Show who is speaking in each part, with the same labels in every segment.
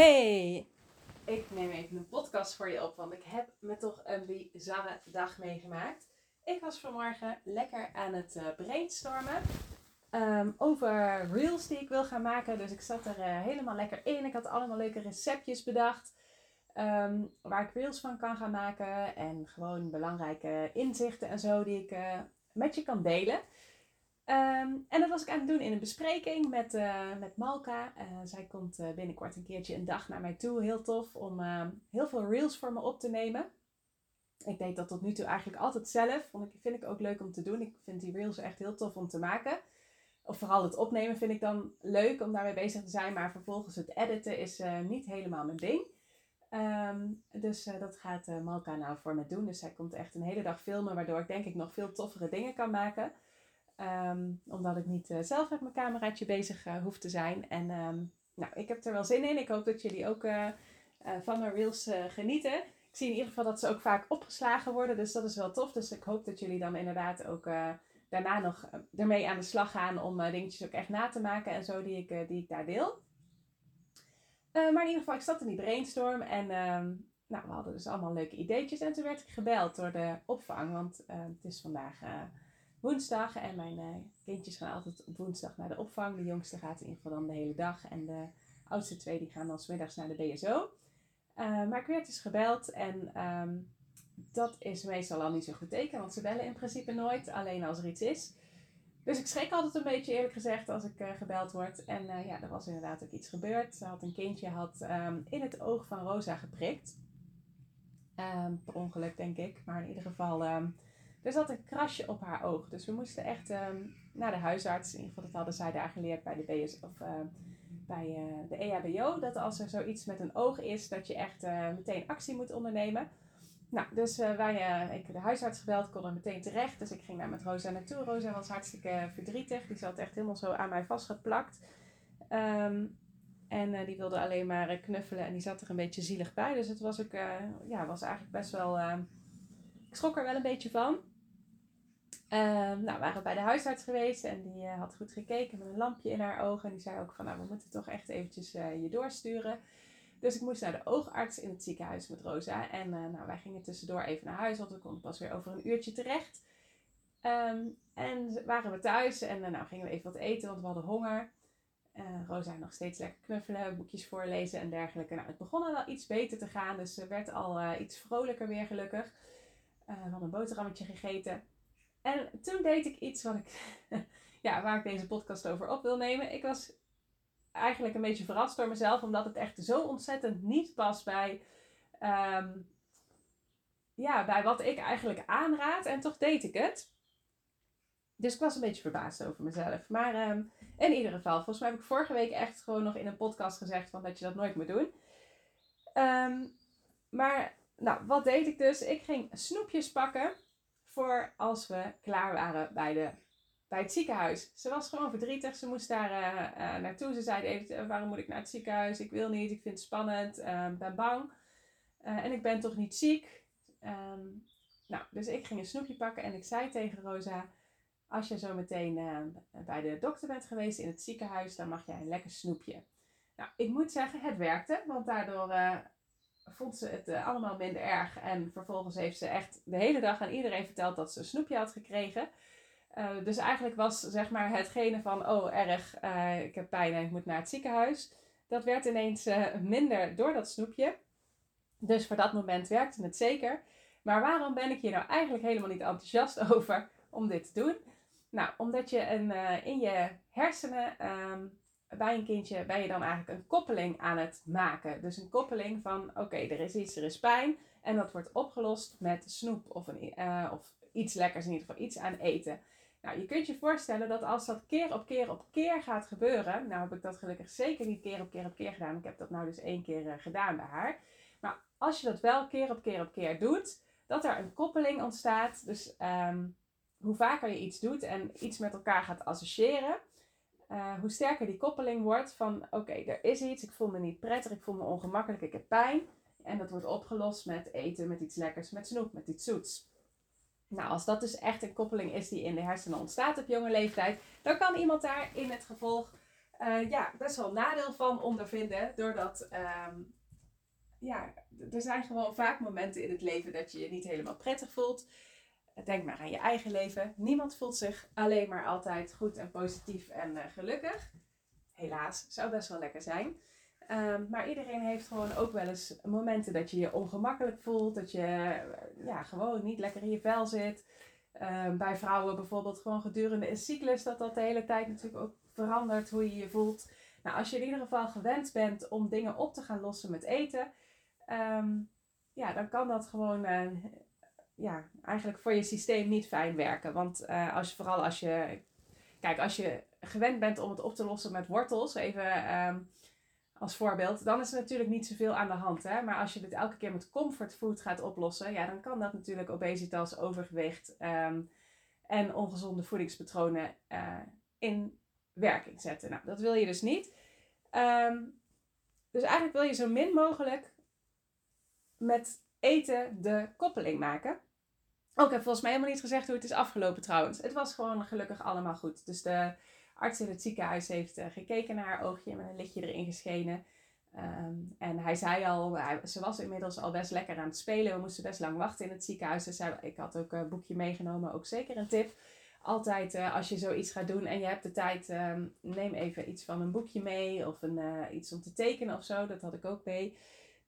Speaker 1: Hey, ik neem even een podcast voor je op, want ik heb me toch een bizarre dag meegemaakt. Ik was vanmorgen lekker aan het uh, brainstormen um, over reels die ik wil gaan maken. Dus ik zat er uh, helemaal lekker in. Ik had allemaal leuke receptjes bedacht. Um, waar ik reels van kan gaan maken. En gewoon belangrijke inzichten en zo die ik uh, met je kan delen. Um, en dat was ik aan het doen in een bespreking met, uh, met Malka. Uh, zij komt uh, binnenkort een keertje een dag naar mij toe. Heel tof om heel veel reels voor me op te nemen. Ik deed dat tot nu toe eigenlijk altijd zelf. Vond ik, vind ik ook leuk om te doen. Ik vind die reels echt heel tof om te maken. Of vooral het opnemen vind ik dan leuk om daarmee bezig te zijn. Maar vervolgens het editen is niet helemaal mijn ding. Um, dus dat gaat Malka nou voor me doen. Dus zij komt echt een hele dag filmen. Waardoor ik denk ik nog veel toffere dingen kan maken. Um, omdat ik niet uh, zelf met mijn cameraatje bezig uh, hoef te zijn. En um, nou, ik heb er wel zin in. Ik hoop dat jullie ook uh, van mijn reels genieten. Ik zie in ieder geval dat ze ook vaak opgeslagen worden. Dus dat is wel tof. Dus ik hoop dat jullie dan inderdaad ook daarna nog ermee aan de slag gaan. Om dingetjes ook echt na te maken en zo die ik, die ik daar deel. maar in ieder geval, ik zat in die brainstorm. En um, nou, we hadden dus allemaal leuke ideetjes. En toen werd ik gebeld door de opvang. Want het is vandaag woensdag. En mijn uh, kindjes gaan altijd op woensdag naar de opvang. De jongste gaat in ieder geval dan de hele dag. En de oudste twee die gaan dan smiddags naar de BSO. Uh, maar ik werd dus gebeld en um, dat is meestal al niet zo goed teken. Want ze bellen in principe nooit, alleen als er iets is. Dus ik schrik altijd een beetje eerlijk gezegd als ik uh, gebeld word. En ja, er was inderdaad ook iets gebeurd. Ze had een kindje had, um, in het oog van Rosa geprikt. Um, per ongeluk denk ik. Maar in ieder geval er zat een krasje op haar oog. Dus we moesten echt um, naar de huisarts. In ieder geval, dat hadden zij daar geleerd bij de, BS, of, uh, bij, uh, de EHBO. Dat als er zoiets met een oog is, dat je echt uh, meteen actie moet ondernemen. Nou, dus wij, ik de huisarts gebeld, kon er meteen terecht. Dus ik ging daar met Rosa naartoe. Rosa was hartstikke verdrietig. Die zat echt helemaal zo aan mij vastgeplakt. Um, en die wilde alleen maar knuffelen en die zat er een beetje zielig bij. Dus het was ook, ja, was eigenlijk best wel... ik schrok er wel een beetje van. Um, nou, we waren bij de huisarts geweest en die uh, had goed gekeken met een lampje in haar ogen. En die zei ook van, nou, we moeten toch echt eventjes uh, je doorsturen. Dus ik moest naar de oogarts in het ziekenhuis met Rosa. En uh, nou, wij gingen tussendoor even naar huis, want we konden pas weer over een uurtje terecht. Um, en waren we thuis en nou gingen we even wat eten, want we hadden honger. Rosa nog steeds lekker knuffelen, boekjes voorlezen en dergelijke. Nou, het begon al wel iets beter te gaan, dus ze werd al iets vrolijker weer gelukkig. we hadden een boterhammetje gegeten. En toen deed ik iets wat ik, ja, waar ik deze podcast over op wil nemen. Ik was eigenlijk een beetje verrast door mezelf, omdat het echt zo ontzettend niet past bij, um, ja, bij wat ik eigenlijk aanraad. En toch deed ik het. Dus ik was een beetje verbaasd over mezelf. Maar um, in ieder geval, volgens mij heb ik vorige week echt gewoon nog in een podcast gezegd van dat je dat nooit moet doen. Um, maar, nou, wat deed ik dus? Ik ging snoepjes pakken voor als we klaar waren bij, de, bij het ziekenhuis. Ze was gewoon verdrietig. Ze moest daar uh, uh, naartoe. Ze zei even, eh, waarom moet ik naar het ziekenhuis? Ik wil niet, ik vind het spannend, uh, ben bang. en ik ben toch niet ziek? Um, nou, dus ik ging een snoepje pakken en ik zei tegen Rosa... Als je zo meteen bij de dokter bent geweest in het ziekenhuis, dan mag jij een lekker snoepje. Nou, ik moet zeggen, het werkte, want daardoor vond ze het uh, allemaal minder erg. En vervolgens heeft ze echt de hele dag aan iedereen verteld dat ze een snoepje had gekregen. Uh, dus eigenlijk was zeg maar hetgene van, oh erg, uh, ik heb pijn en ik moet naar het ziekenhuis. Dat werd ineens minder door dat snoepje. Dus voor dat moment werkte het zeker. Maar waarom ben ik hier nou eigenlijk helemaal niet enthousiast over om dit te doen? Nou, omdat je een, in je hersenen um, bij een kindje ben je dan eigenlijk een koppeling aan het maken. Dus een koppeling van oké, er is iets, er is pijn. En dat wordt opgelost met snoep of, een, uh, of iets lekkers, in ieder geval iets aan eten. Nou, je kunt je voorstellen dat als dat keer op keer op keer gaat gebeuren, nou heb ik dat gelukkig zeker niet keer op keer op keer gedaan. Ik heb dat nou dus één keer uh, gedaan bij haar. Maar als je dat wel keer op keer op keer doet, dat er een koppeling ontstaat. Dus um, hoe vaker je iets doet en iets met elkaar gaat associëren, uh, hoe sterker die koppeling wordt van oké, er is iets, ik voel me niet prettig, ik voel me ongemakkelijk, ik heb pijn. En dat wordt opgelost met eten, met iets lekkers, met snoep, met iets zoets. Nou, als dat dus echt een koppeling is die in de hersenen ontstaat op jonge leeftijd, dan kan iemand daar in het gevolg uh, ja, best wel nadeel van ondervinden. Doordat, um, ja, er zijn gewoon vaak momenten in het leven dat je je niet helemaal prettig voelt. Denk maar aan je eigen leven. Niemand voelt zich alleen maar altijd goed en positief en uh, gelukkig. Helaas, zou best wel lekker zijn. Um, maar iedereen heeft gewoon ook wel eens momenten dat je je ongemakkelijk voelt. Dat je uh, ja, gewoon niet lekker in je vel zit. Um, bij vrouwen bijvoorbeeld gewoon gedurende een cyclus dat dat de hele tijd natuurlijk ook verandert hoe je je voelt. Nou, als je in ieder geval gewend bent om dingen op te gaan lossen met eten, um, ja, dan kan dat gewoon uh, ja, eigenlijk voor je systeem niet fijn werken. Want uh, als je, vooral als je, kijk, als je gewend bent om het op te lossen met wortels, even um, als voorbeeld, dan is er natuurlijk niet zoveel aan de hand. Hè? Maar als je dit elke keer met comfortfood gaat oplossen, ja, dan kan dat natuurlijk obesitas, overgewicht um, en ongezonde voedingspatronen uh, in werking zetten. Nou, dat wil je dus niet. Um, dus eigenlijk wil je zo min mogelijk met eten de koppeling maken. Ook heb volgens mij helemaal niet gezegd hoe het is afgelopen trouwens. Het was gewoon gelukkig allemaal goed. Dus de arts in het ziekenhuis heeft uh, gekeken naar haar oogje met een lichtje erin geschenen. Um, en hij zei al, hij, ze was inmiddels al best lekker aan het spelen. We moesten best lang wachten in het ziekenhuis. Dus ik had ook een boekje meegenomen, ook zeker een tip. Altijd uh, als je zoiets gaat doen en je hebt de tijd, um, neem even iets van een boekje mee of een, uh, iets om te tekenen of zo. Dat had ik ook mee.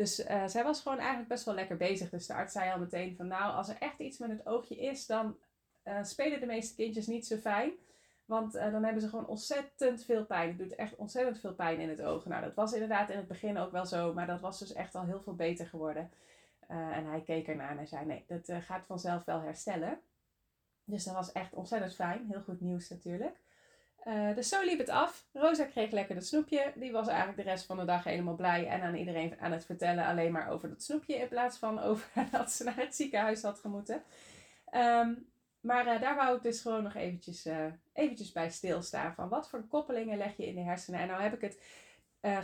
Speaker 1: Dus uh, zij was gewoon eigenlijk best wel lekker bezig. Dus de arts zei al meteen van nou, als er echt iets met het oogje is, dan uh, spelen de meeste kindjes niet zo fijn. Want uh, dan hebben ze gewoon ontzettend veel pijn. Het doet echt ontzettend veel pijn in het oog. Nou, dat was inderdaad in het begin ook wel zo. Maar dat was dus echt al heel veel beter geworden. en hij keek ernaar en hij zei nee, dat gaat vanzelf wel herstellen. Dus dat was echt ontzettend fijn. Heel goed nieuws natuurlijk. Uh, dus zo liep het af. Rosa kreeg lekker dat snoepje. Die was eigenlijk de rest van de dag helemaal blij en aan iedereen aan het vertellen alleen maar over dat snoepje in plaats van over dat ze naar het ziekenhuis had gemoeten. Um, maar uh, daar wou ik dus gewoon nog eventjes, uh, eventjes bij stilstaan van wat voor koppelingen leg je in de hersenen. En nou heb ik het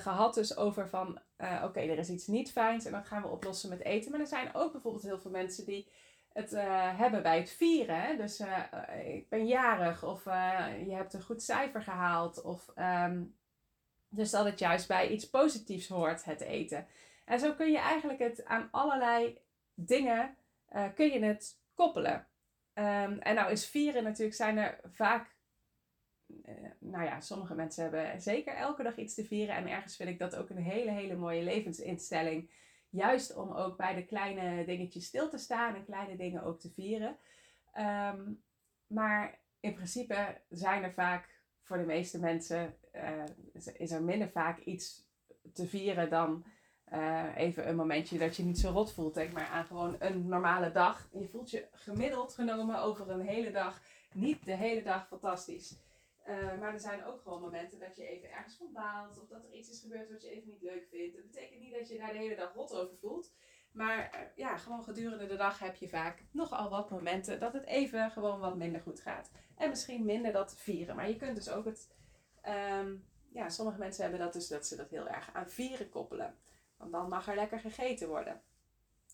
Speaker 1: gehad dus over van oké, er is iets niet fijns en dat gaan we oplossen met eten. Maar er zijn ook bijvoorbeeld heel veel mensen die het uh, hebben bij het vieren. Hè? Dus uh, ik ben jarig of je hebt een goed cijfer gehaald. Of, um, dus dat het juist bij iets positiefs hoort, het eten. En zo kun je eigenlijk het aan allerlei dingen kun je het koppelen. Um, en nou is vieren natuurlijk, zijn er vaak... nou ja, sommige mensen hebben zeker elke dag iets te vieren. En ergens vind ik dat ook een hele, hele mooie levensinstelling Juist om ook bij de kleine dingetjes stil te staan en kleine dingen ook te vieren. Um, maar in principe zijn er vaak voor de meeste mensen uh, is er minder vaak iets te vieren dan uh, even een momentje dat je niet zo rot voelt. Denk maar aan gewoon een normale dag. Je voelt je gemiddeld genomen over een hele dag niet de hele dag fantastisch. Uh, maar er zijn ook gewoon momenten dat je even ergens van baalt. Of dat er iets is gebeurd wat je even niet leuk vindt. Dat betekent niet dat je daar de hele dag rot over voelt. Maar uh, ja, gewoon gedurende de dag heb je vaak nogal wat momenten dat het even gewoon wat minder goed gaat. En misschien minder dat vieren. Maar je kunt dus ook het. Um, ja, sommige mensen hebben dat dus dat ze dat heel erg aan vieren koppelen. Want dan mag er lekker gegeten worden.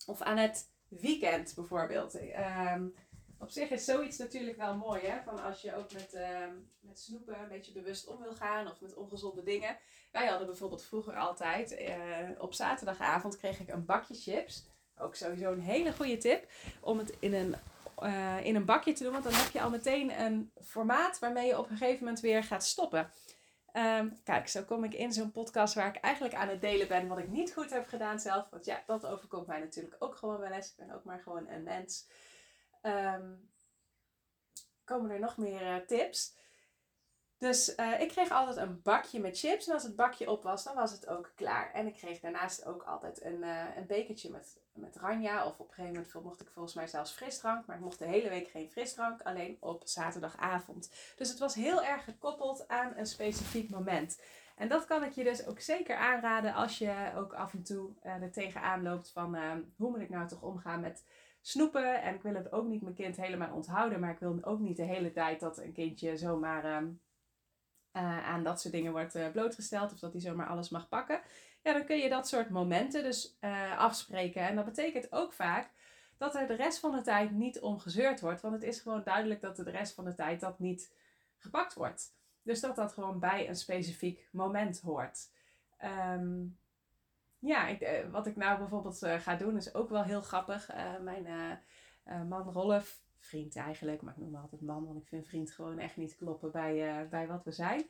Speaker 1: Of aan het weekend bijvoorbeeld. Um, op zich is zoiets natuurlijk wel mooi, hè? Van als je ook met, uh, met snoepen een beetje bewust om wil gaan of met ongezonde dingen. Wij hadden bijvoorbeeld vroeger altijd, uh, op zaterdagavond kreeg ik een bakje chips. Ook sowieso een hele goede tip om het in een, uh, in een bakje te doen, want dan heb je al meteen een formaat waarmee je op een gegeven moment weer gaat stoppen. Um, kijk, zo kom ik in zo'n podcast waar ik eigenlijk aan het delen ben wat ik niet goed heb gedaan zelf. Want ja, dat overkomt mij natuurlijk ook gewoon wel eens. Ik ben ook maar gewoon een mens. Um, komen er nog meer uh, tips. Dus uh, ik kreeg altijd een bakje met chips. En als het bakje op was, dan was het ook klaar. En ik kreeg daarnaast ook altijd een, uh, een bekertje met, met ranja. Of op een gegeven moment mocht ik volgens mij zelfs frisdrank. Maar ik mocht de hele week geen frisdrank. Alleen op zaterdagavond. Dus het was heel erg gekoppeld aan een specifiek moment. En dat kan ik je dus ook zeker aanraden als je ook af en toe er tegenaan loopt van hoe moet ik nou toch omgaan met snoepen. En ik wil het ook niet mijn kind helemaal onthouden. Maar ik wil ook niet de hele tijd dat een kindje zomaar uh, aan dat soort dingen wordt uh, blootgesteld. Of dat hij zomaar alles mag pakken. Ja, dan kun je dat soort momenten dus uh, afspreken. En dat betekent ook vaak dat er de rest van de tijd niet om gezeurd wordt. Want het is gewoon duidelijk dat er de rest van de tijd dat niet gepakt wordt. Dus dat dat gewoon bij een specifiek moment hoort. Um, ja, ik, eh, wat ik nou bijvoorbeeld uh, ga doen is ook wel heel grappig. Uh, mijn man Rolf, vriend eigenlijk, maar ik noem hem altijd man, want ik vind vriend gewoon echt niet kloppen bij, bij wat we zijn.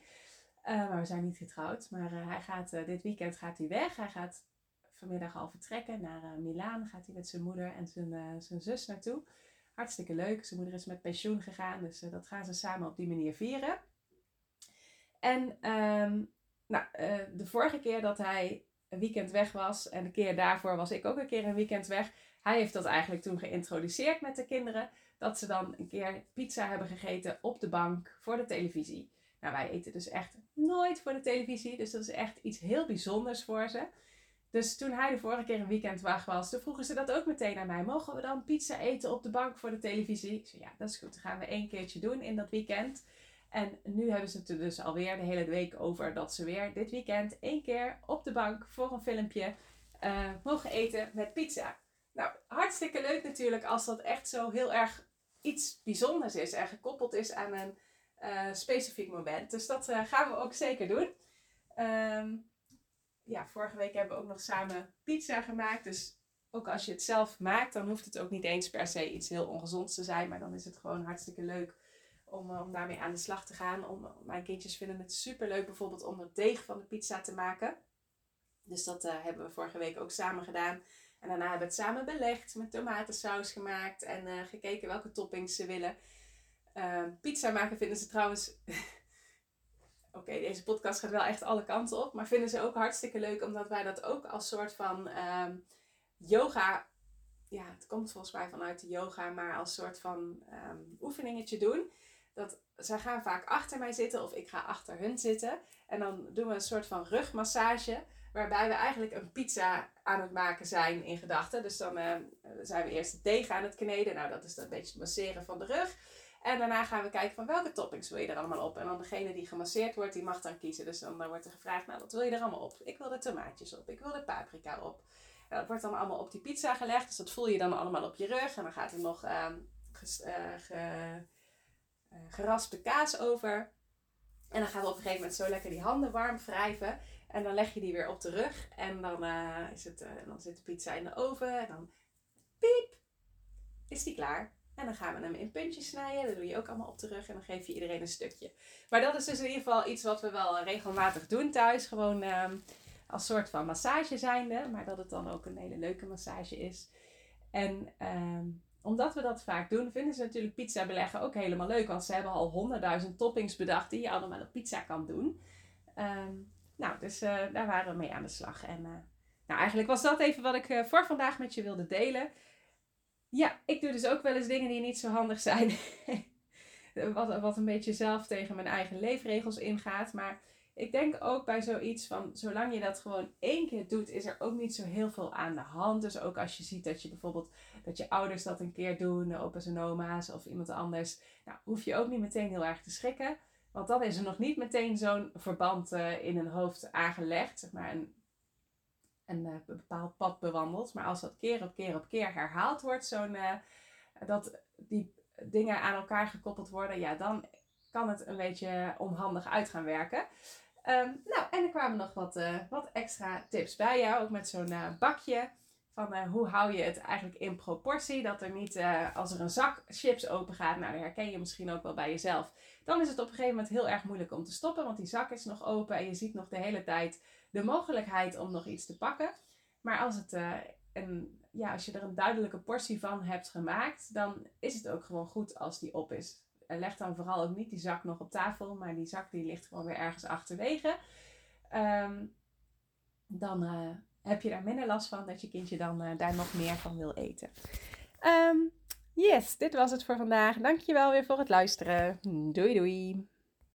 Speaker 1: maar we zijn niet getrouwd. Maar hij gaat, dit weekend gaat hij weg. Hij gaat vanmiddag al vertrekken naar Milaan. Gaat hij met zijn moeder en zijn, zijn zus naartoe. Hartstikke leuk. Zijn moeder is met pensioen gegaan, dus dat gaan ze samen op die manier vieren. En um, nou, de vorige keer dat hij een weekend weg was. En de keer daarvoor was ik ook een keer een weekend weg. Hij heeft dat eigenlijk toen geïntroduceerd met de kinderen. Dat ze dan een keer pizza hebben gegeten op de bank voor de televisie. Nou, wij eten dus echt nooit voor de televisie. Dus dat is echt iets heel bijzonders voor ze. Dus toen hij de vorige keer een weekend weg was, toen vroegen ze dat ook meteen aan mij. Mogen we dan pizza eten op de bank voor de televisie? Ik zei, ja, dat is goed. Dat gaan we één keertje doen in dat weekend. En nu hebben ze het er dus alweer de hele week over dat ze weer dit weekend één keer op de bank voor een filmpje uh, mogen eten met pizza. Nou, hartstikke leuk natuurlijk als dat echt zo heel erg iets bijzonders is en gekoppeld is aan een uh, specifiek moment. Dus dat uh, gaan we ook zeker doen. Um, ja, vorige week hebben we ook nog samen pizza gemaakt. Dus ook als je het zelf maakt, dan hoeft het ook niet eens per se iets heel ongezonds te zijn. Maar dan is het gewoon hartstikke leuk om, eh, om daarmee aan de slag te gaan. Om, mijn kindjes vinden het super leuk bijvoorbeeld om het deeg van de pizza te maken. Dus dat uh, hebben we vorige week ook samen gedaan. En daarna hebben we het samen belegd, met tomatensaus gemaakt en uh, gekeken welke toppings ze willen. Uh, pizza maken vinden ze trouwens. Oké, deze podcast gaat wel echt alle kanten op. Maar vinden ze ook hartstikke leuk, omdat wij dat ook als soort van um, yoga. Ja, het komt volgens mij vanuit de yoga, maar als soort van um, oefeningetje doen dat zij gaan vaak achter mij zitten of ik ga achter hun zitten. En dan doen we een soort van rugmassage. Waarbij we eigenlijk een pizza aan het maken zijn in gedachten. Dus dan uh, zijn we eerst het deeg aan het kneden. Nou, dat is dan een beetje het masseren van de rug. En daarna gaan we kijken van welke toppings wil je er allemaal op. En dan degene die gemasseerd wordt, die mag dan kiezen. Dus dan, wordt er gevraagd, nou wat wil je er allemaal op? Ik wil de tomaatjes op, ik wil de paprika op. En dat wordt dan allemaal op die pizza gelegd. Dus dat voel je dan allemaal op je rug. En dan gaat er nog uh, ge, uh, geraspte kaas over. En dan gaan we op een gegeven moment zo lekker die handen warm wrijven. En dan leg je die weer op de rug. En dan, uh, is het, uh, dan zit de pizza in de oven. En dan piep, is die klaar. En dan gaan we hem in puntjes snijden. Dat doe je ook allemaal op de rug. En dan geef je iedereen een stukje. Maar dat is dus in ieder geval iets wat we wel regelmatig doen thuis. Gewoon uh, als soort van massage zijnde. Maar dat het dan ook een hele leuke massage is. En ehm, omdat we dat vaak doen, vinden ze natuurlijk pizza beleggen ook helemaal leuk. Want ze hebben al honderdduizend toppings bedacht die je allemaal op pizza kan doen. Um, nou, dus uh, daar waren we mee aan de slag. En uh, nou, eigenlijk was dat even wat ik uh, voor vandaag met je wilde delen. Ja, ik doe dus ook wel eens dingen die niet zo handig zijn. wat, wat een beetje zelf tegen mijn eigen leefregels ingaat. Maar ik denk ook bij zoiets van, zolang je dat gewoon één keer doet, is er ook niet zo heel veel aan de hand. Dus ook als je ziet dat je bijvoorbeeld, dat je ouders dat een keer doen, opa's en oma's of iemand anders, nou, hoef je ook niet meteen heel erg te schrikken. Want dan is er nog niet meteen zo'n verband uh, in hun hoofd aangelegd, zeg maar een, een uh, bepaald pad bewandeld. Maar als dat keer op keer op keer herhaald wordt, zo'n, uh, dat die dingen aan elkaar gekoppeld worden, ja, dan kan het een beetje onhandig uit gaan werken. Um, nou, en er kwamen nog wat, uh, wat extra tips bij jou. Ook met zo'n uh, bakje. Van uh, hoe hou je het eigenlijk in proportie? Dat er niet, als er een zak chips open gaat, nou dat herken je misschien ook wel bij jezelf. Dan is het op een gegeven moment heel erg moeilijk om te stoppen. Want die zak is nog open en je ziet nog de hele tijd de mogelijkheid om nog iets te pakken. Maar als, het, ja, als je er een duidelijke portie van hebt gemaakt, dan is het ook gewoon goed als die op is. Leg dan vooral ook niet die zak nog op tafel, maar die zak die ligt gewoon weer ergens achterwege. Ehm, dan uh, heb je daar minder last van dat je kindje dan uh, daar nog meer van wil eten. Um, yes, dit was het voor vandaag. Dankjewel weer voor het luisteren. Doei doei.